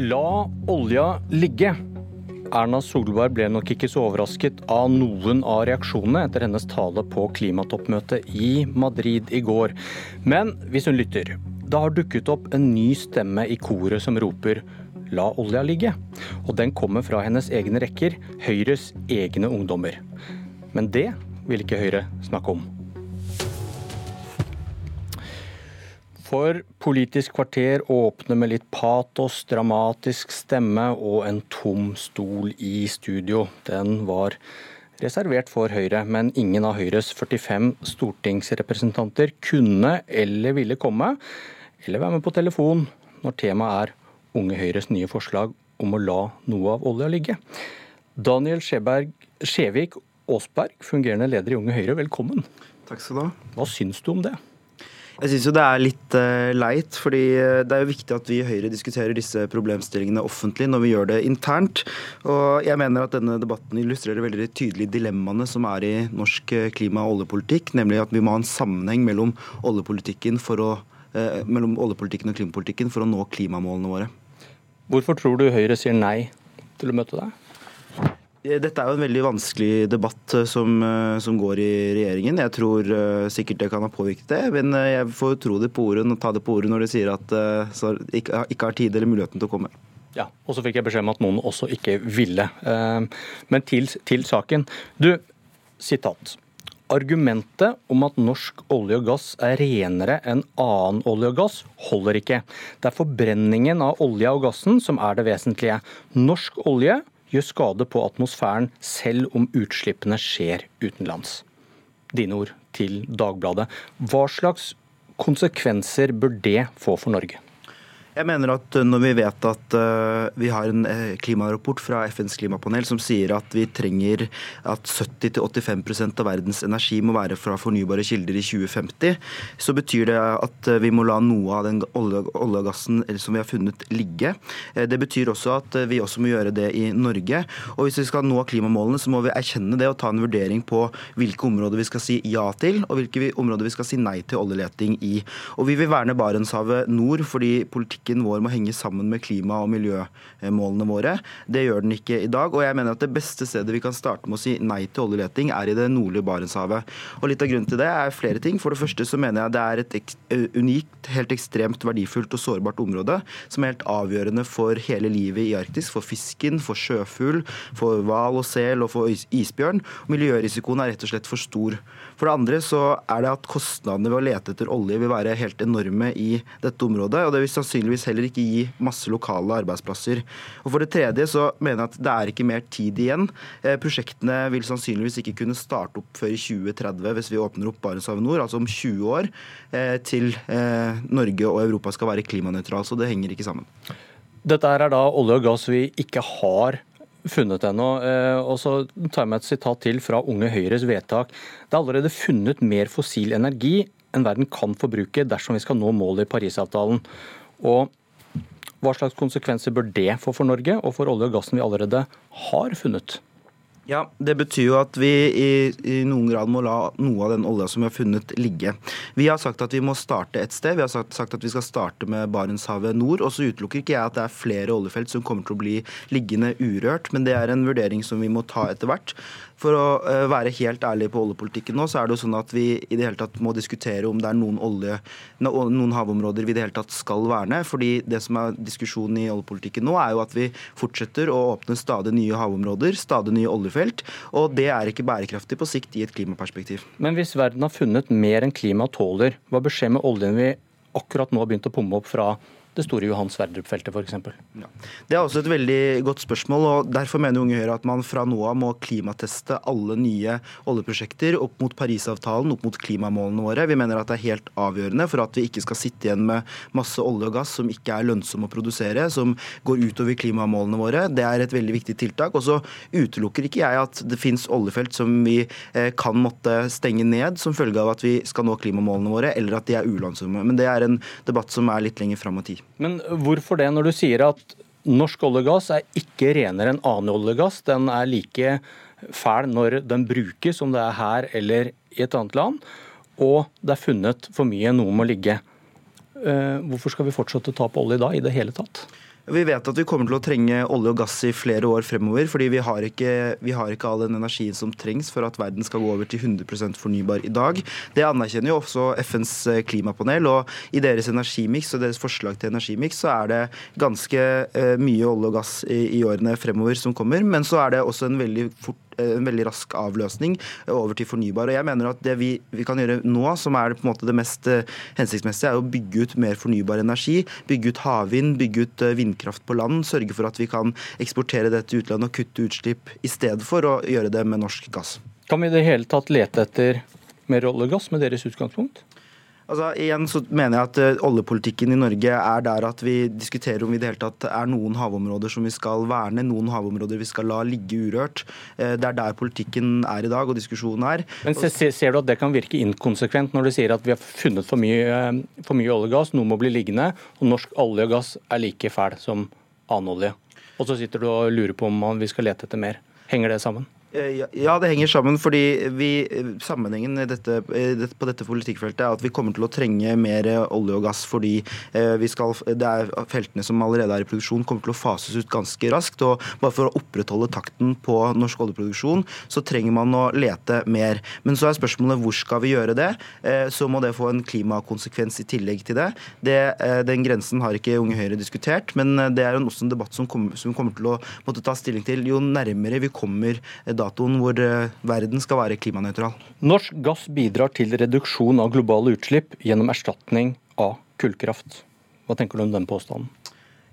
La olja ligge. Erna Solberg ble nok ikke så overrasket av noen av reaksjonene etter hennes tale på klimatoppmøtet i Madrid i går. Men hvis hun lytter, da har dukket opp en ny stemme i koret som roper la olja ligge. Og den kommer fra hennes egne rekker, Høyres egne ungdommer. Men det vil ikke Høyre snakke om. For Politisk kvarter åpner med litt patos, dramatisk stemme og en tom stol i studio. Den var reservert for Høyre, men ingen av Høyres 45 stortingsrepresentanter kunne eller ville komme, eller være med på telefon når temaet er Unge Høyres nye forslag om å la noe av olja ligge. Daniel Skjevik Aasberg, fungerende leder i Unge Høyre, velkommen. Takk skal du ha. Hva syns du om det? Jeg syns jo det er litt uh, leit, fordi eh, det er jo viktig at vi i Høyre diskuterer disse problemstillingene offentlig når vi gjør det internt. Og jeg mener at denne debatten illustrerer veldig tydelig dilemmaene som er i norsk eh, klima- og oljepolitikk, nemlig at vi må ha en sammenheng mellom oljepolitikken, å, uh, mellom oljepolitikken og klimapolitikken for å nå klimamålene våre. Hvorfor tror du Høyre sier nei til å møte deg? Eh, dette er jo en veldig vanskelig debatt eh, som, eh, som, går i regjeringen. Jeg tror sikkert det kan ha påvirket det, men jeg får tro det på ordet, ta det på ordet når de sier at uh, ikke, ikke har tid eller muligheten til å komme. Ja, og så fikk jeg beskjed om at noen også ikke ville. Men til, til saken. Du, sitat. Argumentet om at norsk olje og gass er renere enn annen olje og gass, holder ikke. Det er forbrenningen av olja og gassen som er det vesentlige. Norsk olje gjør skade på atmosfæren selv om utslippene skjer utenlands. Dine ord til Dagbladet. Hva slags konsekvenser bør det få for Norge? Jeg mener at eh, når vi vet at uh, vi har en uh, klimarapport fra FNs klimapanel som sier at vi trenger at 70-85% av verdens energi må være fra fornybare kilder i 2050, så betyr det at vi må la noe av den olje og gassen som vi har funnet, ligge. det betyr også at vi også må gjøre det i Norge. Og hvis vi skal nå klimamålene, så må vi erkjenne det og ta en vurdering på hvilke områder vi skal si ja til, og hvilke områder vi skal si nei til oljeleting i. Og vi vil verne Barentshavet nord fordi politikk politikken vår må henge sammen med klima- og miljømålene våre. Det gjør den ikke i dag. Og jeg mener at det beste stedet vi kan starte med å si nei til oljeleting, er i det nordlige Barentshavet. Og litt av grunnen til det er flere ting. For det første så mener jeg det er et unikt, helt ekstremt verdifullt og sårbart område som er helt avgjørende for hele livet i Arktis. For fisken, for sjøfugl, for hval og sel og for isbjørn. Miljørisikoen er rett og slett for stor. For det andre så er det at kostnadene ved å lete etter olje vil være helt enorme i dette området. og det vil sannsynligvis sannsynligvis heller ikke gi masse lokale arbeidsplasser. Og For det tredje så mener jeg at det er ikke mer tid igjen. Eh, prosjektene vil sannsynligvis ikke kunne starte opp før i 2030 hvis vi åpner opp Barentshavet nord, altså om 20 år, eh, til eh, Norge og Europa skal være klimanøytrale. Så det henger ikke sammen. Dette er da olje og gass vi ikke har funnet ennå. Og så tar jeg med et sitat til fra Unge Høyres vedtak. Det er allerede funnet mer fossil energi enn verden kan forbruke dersom vi skal nå målet i Parisavtalen. Og hva slags konsekvenser bør det få for Norge og for olje og gassen vi allerede har funnet? Ja, Det betyr jo at vi i, i, noen grad må la noe av den olja som vi har funnet, ligge. Vi har sagt at vi må starte et sted. Vi har sagt, sagt at vi skal starte med Barentshavet nord. Og så utelukker ikke jeg at det er flere oljefelt som kommer til å bli liggende urørt, men det er en vurdering som vi må ta etter hvert. For å eh, være helt ærlig på oljepolitikken nå, så er det jo sånn at vi i det hele tatt må diskutere om det er noen, olje, noen havområder vi i det hele tatt skal verne. fordi det som er diskusjonen i oljepolitikken nå, er jo at vi fortsetter å åpne stadig nye havområder, stadig nye oljefelt. Og det er ikke bærekraftig på sikt i et klimaperspektiv. Men hvis verden har funnet mer enn klimaet tåler, hva bør skje med oljen vi akkurat nå har begynt å pumme opp fra det store Johan Sverdrup-feltet f.eks.? Ja. Det er også et veldig godt spørsmål. og Derfor mener Unge Høyre at man fra nå av må klimateste alle nye oljeprosjekter opp mot Parisavtalen, opp mot klimamålene våre. Vi mener at det er helt avgjørende for at vi ikke skal sitte igjen med masse olje og gass som ikke er lønnsomme å produsere, som går utover klimamålene våre. Det er et veldig viktig tiltak. Og så utelukker ikke jeg at det finnes oljefelt som vi eh, kan måtte stenge ned som følge av at vi skal nå klimamålene våre, eller at de er ulønnsomme. Men det er en debatt som er litt lenger fram i tid. Men hvorfor det, når du sier at norsk olje og gass er ikke renere enn annen olje og gass? Den er like fæl når den brukes, om det er her eller i et annet land. Og det er funnet for mye, noe må ligge. Eh, hvorfor skal vi fortsette å ta på olje da, i det hele tatt? Vi vet at vi kommer til å trenge olje og gass i flere år fremover. fordi vi har, ikke, vi har ikke all den energien som trengs for at verden skal gå over til 100 fornybar i dag. Det anerkjenner jo også FNs eh, klimapanel. og I deres energimiks og deres forslag til energimiks så er det ganske uh, mye olje og gass i, i årene fremover som kommer. Men så er det også en veldig fort Eh, en veldig rask avløsning eh, over til fornybar. Og jeg mener at Det vi, vi kan gjøre nå, som er på en måte det mest eh, hensiktsmessige, er å bygge ut mer fornybar energi. Bygge ut havvind, bygge ut vindkraft på land. Sørge for at vi kan eksportere det til utlandet og kutte utslipp i stedet for å gjøre det med norsk gass. Kan vi i det hele tatt lete etter mer olje og gass med deres utgangspunkt? Altså, igjen så mener jeg at uh, Oljepolitikken i Norge er der at vi diskuterer om vi i det hele tatt er noen havområder som vi skal verne, noen havområder vi skal la ligge urørt. Uh, det er der politikken er i dag og diskusjonen er. Men se, Ser du at det kan virke inkonsekvent når du sier at vi har funnet for mye, uh, for mye olje og gass, noe må bli liggende, og norsk olje og gass er like fæl som annen olje? Og så sitter du og lurer på om vi skal lete etter mer. Henger det sammen? Eh, ja, det henger sammen. fordi vi, Sammenhengen dette, på dette politikkfeltet er at vi kommer til å trenge mer olje og gass fordi eh, vi skal, det er feltene som allerede er i produksjon, kommer til å fases ut ganske raskt. og Bare for å opprettholde takten på norsk oljeproduksjon, så trenger man å lete mer. Men så er spørsmålet hvor skal vi gjøre det? Eh, så må det få en klimakonsekvens i tillegg til det. det den grensen har ikke Unge Høyre diskutert, men det er også en debatt som kommer, som kommer til å måtte ta stilling til jo nærmere vi kommer datoen hvor eh, verden skal være klimanøytral. Norsk gass bidrar til reduksjon av globale utslipp gjennom erstatning av kullkraft. Hva tenker du om den påstanden?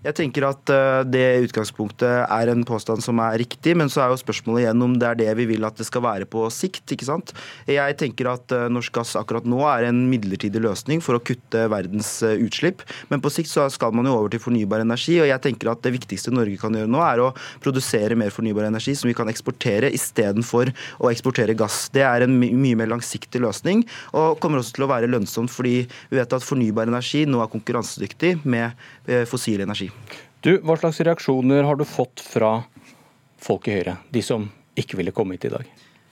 Jeg tenker at eh, det utgangspunktet er en påstand som er riktig, men så er jo spørsmålet igjen om det er det vi vil at det skal være på sikt. ikke sant? Jeg tenker at eh, norsk gass akkurat nå er en midlertidig løsning for å kutte verdens eh, utslipp, men på sikt så skal man jo over til fornybar energi. og jeg tenker at Det viktigste Norge kan gjøre nå, er å produsere mer fornybar energi som vi kan eksportere, istedenfor å eksportere gass. Det er en mye mer langsiktig løsning, og kommer også til å være lønnsomt fordi vi vet at fornybar energi nå er konkurransedyktig med fossil energi. Du, Hva slags reaksjoner har du fått fra folk i Høyre, de som ikke ville komme hit i dag?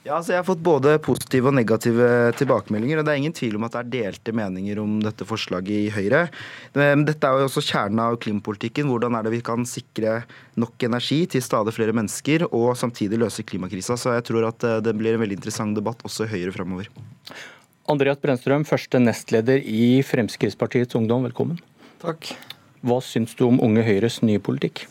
Ja, altså Jeg har fått både positive og negative tilbakemeldinger. og Det er ingen tvil om at det er delte meninger om dette forslaget i Høyre. Dette er jo også kjernen av klimapolitikken. Hvordan er det vi kan sikre nok energi til stadig flere mennesker, og samtidig løse klimakrisa. Så jeg tror at eh, det blir en veldig interessant debatt også i Høyre framover. Andreas Brennstrøm, første nestleder i Fremskrittspartiets Ungdom, velkommen. Takk. Hva syns du om Unge Høyres nye politikk?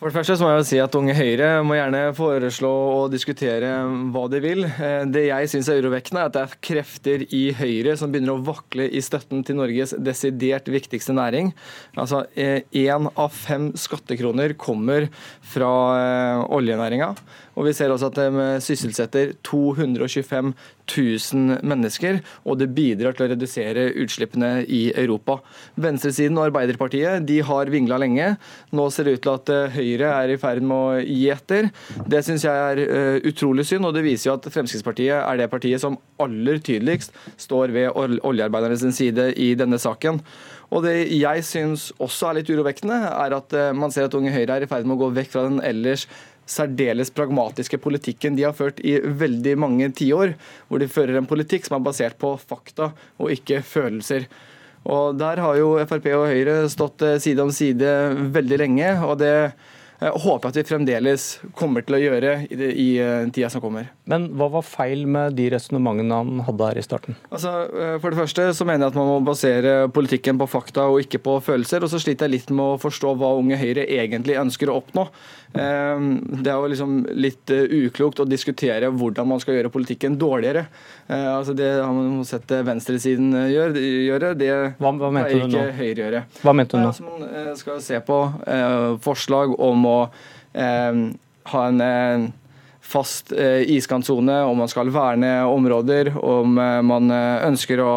For det første så må jeg jo si at Unge Høyre må gjerne foreslå og diskutere hva de vil. Eh, det jeg syns er urovekkende, er at det er krefter i Høyre som begynner å vakle i støtten til Norges desidert viktigste næring. Altså Én av fem skattekroner kommer fra eh, oljenæringa. Og vi ser også at de sysselsetter 225 000 mennesker, og det bidrar til å redusere utslippene i Europa. Venstresiden og Arbeiderpartiet de har vingla lenge. Nå ser det ut til at eh, Høyre er i ferd med å gi etter. Det syns jeg er uh, utrolig synd, og det viser jo at Fremskrittspartiet er det partiet som aller tydeligst står ved oljearbeidernes side i denne saken. Og Det jeg syns også er litt urovekkende, er at uh, man ser at Unge Høyre er i ferd med å gå vekk fra den ellers særdeles pragmatiske politikken de har ført i veldig mange tiår, hvor de fører en politikk som er basert på fakta og ikke følelser. Og Der har jo Frp og Høyre stått eh, side om side veldig lenge. og det jeg håper at vi fremdeles kommer til å gjøre i, det, i uh, tida som kommer. Men hva var feil med de resonnementene han hadde her i starten? Altså, uh, for det første så mener jeg at man må basere politikken på fakta og ikke på følelser. Og så sliter jeg litt med å forstå hva Unge Høyre egentlig ønsker å oppnå. Det er jo liksom litt uklokt å diskutere hvordan man skal gjøre politikken dårligere. Altså det har man sett venstresiden gjøre. Det hva, hva pleier ikke Høyre gjøre. Hva mente du nå? Altså, man skal se på forslag om å eh, ha en eh, fast eh, iskantsone, om man skal verne områder, om man eh, ønsker å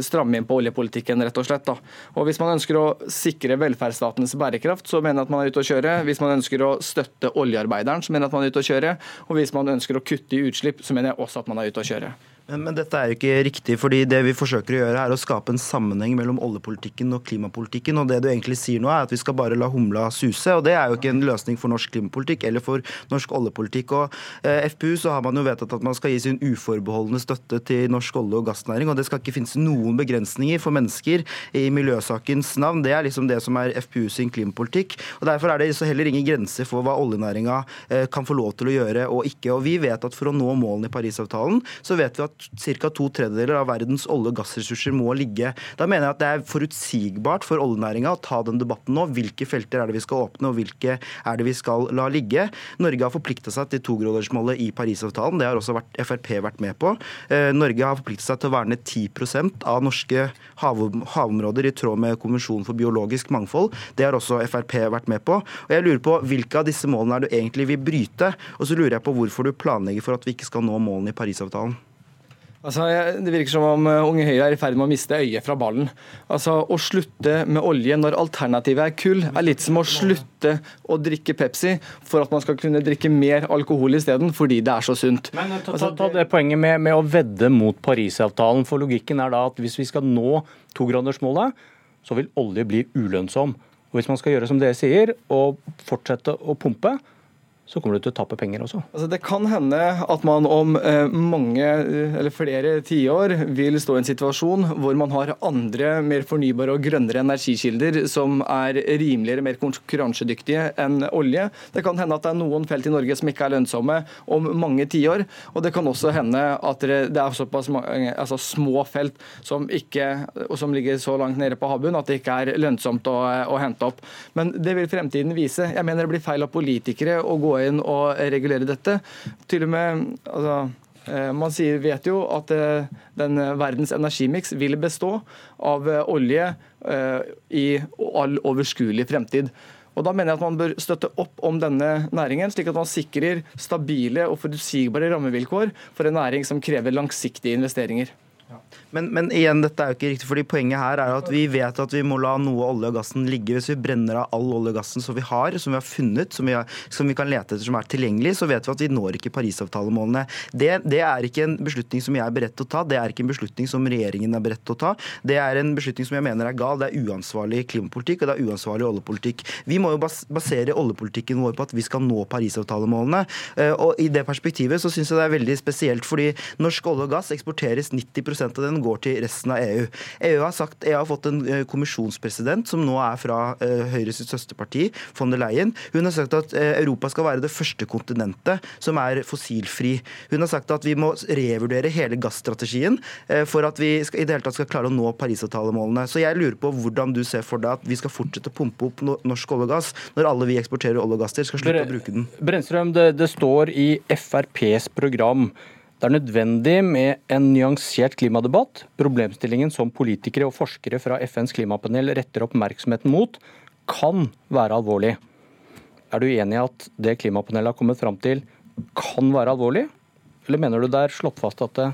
stramme inn på oljepolitikken, rett og slett. Da. Og Hvis man ønsker å sikre velferdsstatens bærekraft, så mener jeg at man er ute å kjøre. Hvis man ønsker å støtte oljearbeideren, så mener jeg at man er ute å kjøre. Og hvis man ønsker å kutte i utslipp, så mener jeg også at man er ute å kjøre. Men, dette er jo ikke riktig, fordi det vi forsøker å gjøre er å skape en sammenheng mellom oljepolitikken og klimapolitikken. og Det du egentlig sier nå er at vi skal bare la humla suse. og Det er jo ikke en løsning for norsk klimapolitikk eller for norsk oljepolitikk. og eh, FPU så har man jo vedtatt at man skal gi sin uforbeholdne støtte til norsk olje- og gassnæring. og Det skal ikke finnes noen begrensninger for mennesker i miljøsakens navn. Det er liksom det som er FPU sin klimapolitikk. og Derfor er det heller ingen grenser for hva oljenæringa eh, kan få lov til å gjøre og ikke. og Vi vet at for å nå målene i Parisavtalen, så vet vi at ca. to tredjedeler av verdens olje- og gassressurser må ligge. Da mener jeg at det er forutsigbart for oljenæringa å ta den debatten nå. Hvilke felter er det vi skal åpne, og hvilke er det vi skal la ligge? Norge har forplikta seg til togradersmålet i Parisavtalen. Det har også vært, Frp vært med på. Eh, Norge har forplikta seg til å verne 10% av norske havområder i tråd med Konvensjonen for biologisk mangfold. Det har også Frp vært med på. Og jeg lurer på Hvilke av disse målene er du egentlig vil bryte? Og så lurer jeg på hvorfor du planlegger for at vi ikke skal nå målene i Parisavtalen. Altså, Det virker som om uh, Unge Høyre er i ferd med å miste øyet fra ballen. Altså, Å slutte med olje når alternativet er kull, er litt som å slutte å drikke Pepsi for at man skal kunne drikke mer alkohol isteden, fordi det er så sunt. Men Ta, ta, altså, ta det poenget med, med, å vedde mot Parisavtalen. for Logikken er da at hvis vi skal nå togradersmålet, så vil olje bli ulønnsom. Og Hvis man skal gjøre som dere sier, og fortsette å pumpe, så kommer du til å tape penger også. Altså, det kan hende at man om eh, mange eh, eller flere tiår vil stå i en situasjon hvor man har andre mer fornybare og grønnere energikilder som er rimeligere, mer konkurransedyktige enn olje. Det kan hende at det er noen felt i Norge som ikke er lønnsomme om mange tiår. Og det kan også hende at det er såpass mange, altså små felt som, ikke, som ligger så langt nede på havbunnen at det ikke er lønnsomt å, å hente opp. Men det vil fremtiden vise. Jeg mener det blir feil av politikere å gå inn og regulere dette. Til og med altså, eh, man sier, vet jo at eh, den verdens energimiks vil bestå av eh, olje i all overskuelig fremtid. Og Da mener jeg at man bør støtte opp om denne næringen, slik at man sikrer stabile og forutsigbare rammevilkår for en næring som krever langsiktige investeringer. Men, men, igjen, dette er jo ikke riktig, fordi poenget her er at vi vet at vi må la noe olje og gassen ligge. Hvis vi brenner av all olje og gassen som vi har, som vi har funnet, som vi, har, som vi, kan lete etter, som er tilgjengelig, så vet vi at vi når ikke Parisavtalemålene. Det, det, er ikke en beslutning som jeg er beredt til å ta, det er ikke en beslutning som regjeringen er beredt til å ta. Det er en beslutning som jeg mener er gal. Det er uansvarlig klimapolitikk og det er uansvarlig oljepolitikk. Vi må jo basere oljepolitikken vår på at vi skal nå Parisavtalemålene. Eh, og I det perspektivet så syns jeg det er veldig spesielt, fordi norsk olje og gass eksporteres 90 av den går til resten av EU. EU har, sagt, EU har fått en eh, kommisjonspresident som nå er fra Høyres søsterparti, von der Leyen. Hun har sagt at uh, Europa skal være det første kontinentet som er fossilfri. Hun har sagt at vi må revurdere hele gassstrategien for at vi skal, i det hele tatt skal klare å nå Parisavtalemålene. Så jeg lurer på hvordan du ser for deg at vi skal fortsette å pumpe opp norsk olje og gass, når alle vi eksporterer olje og gass til, skal slutte Bre å bruke den. Brennstrøm, det, det står i FrPs program det er nødvendig med en nyansert klimadebatt. Problemstillingen som politikere og forskere fra FNs klimapanel retter oppmerksomheten mot, kan være alvorlig. Er du enig i at det klimapanelet har kommet fram til, kan være alvorlig? Eller mener du det er slått fast at det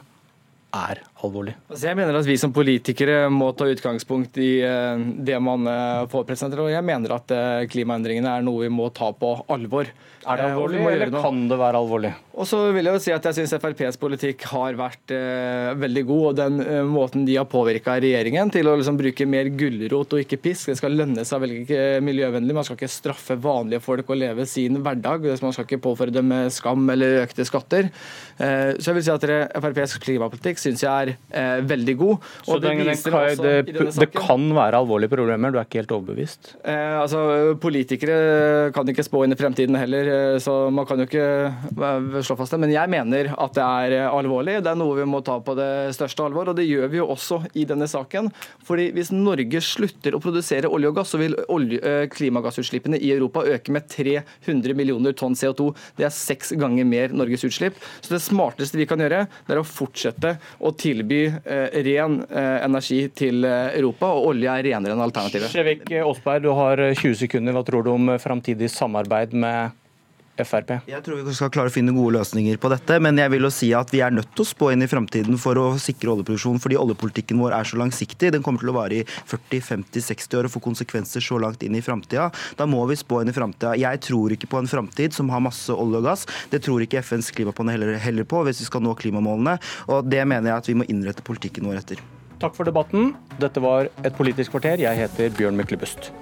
er alvorlig? Altså jeg mener at vi som politikere må ta utgangspunkt i eh, det man eh, får presentert. Og jeg mener at eh, klimaendringene er noe vi må ta på alvor. Er det alvorlig, eller kan det være alvorlig? Og så vil Jeg jo si at jeg syns FrPs politikk har vært eh, veldig god. og Den eh, måten de har påvirka regjeringen til å liksom bruke mer gulrot og ikke pisk. Det skal lønne seg veldig velge miljøvennlig. Man skal ikke straffe vanlige folk å leve sin hverdag. Man skal ikke påføre dem skam eller økte skatter. Eh, så jeg vil si at FrPs klimapolitikk syns jeg er eh, veldig god. så det, det, det, det, kan være alvorlige problemer? Du er ikke helt overbevist? Eh, altså, Politikere kan ikke spå inn i fremtiden heller, eh, så man kan jo ikke slå fast det. Men jeg mener at det er eh, alvorlig. Det er noe vi må ta på det største alvor. Og det gjør vi jo også i denne saken. Fordi hvis Norge slutter å produsere olje og gass, så vil olje, eh, klimagassutslippene i Europa øke med 300 millioner tonn CO2. Det er seks ganger mer Norges utslipp. Så det smarteste vi kan gjøre, det er å fortsette å tilby eh, ren energi til Europa, og olje er renere enn alternativet. Skjevik Aasberg, du har 20 sekunder. Hva tror du om framtidig samarbeid med Frp? Jeg tror vi skal klare å finne gode løsninger på dette, men jeg vil jo si at vi er nødt til å spå inn i framtiden for å sikre oljeproduksjonen, fordi oljepolitikken vår er så langsiktig. Den kommer til å vare i 40-50-60 år og få konsekvenser så langt inn i framtida. Da må vi spå inn i framtida. Jeg tror ikke på en framtid som har masse olje og gass. Det tror ikke FNs klimapanel heller, heller på, hvis vi skal nå klimamålene. Og det mener jeg at vi må innrette politikken vår etter. Takk for debatten. Dette var Et politisk kvarter. Jeg heter Bjørn Myklebust.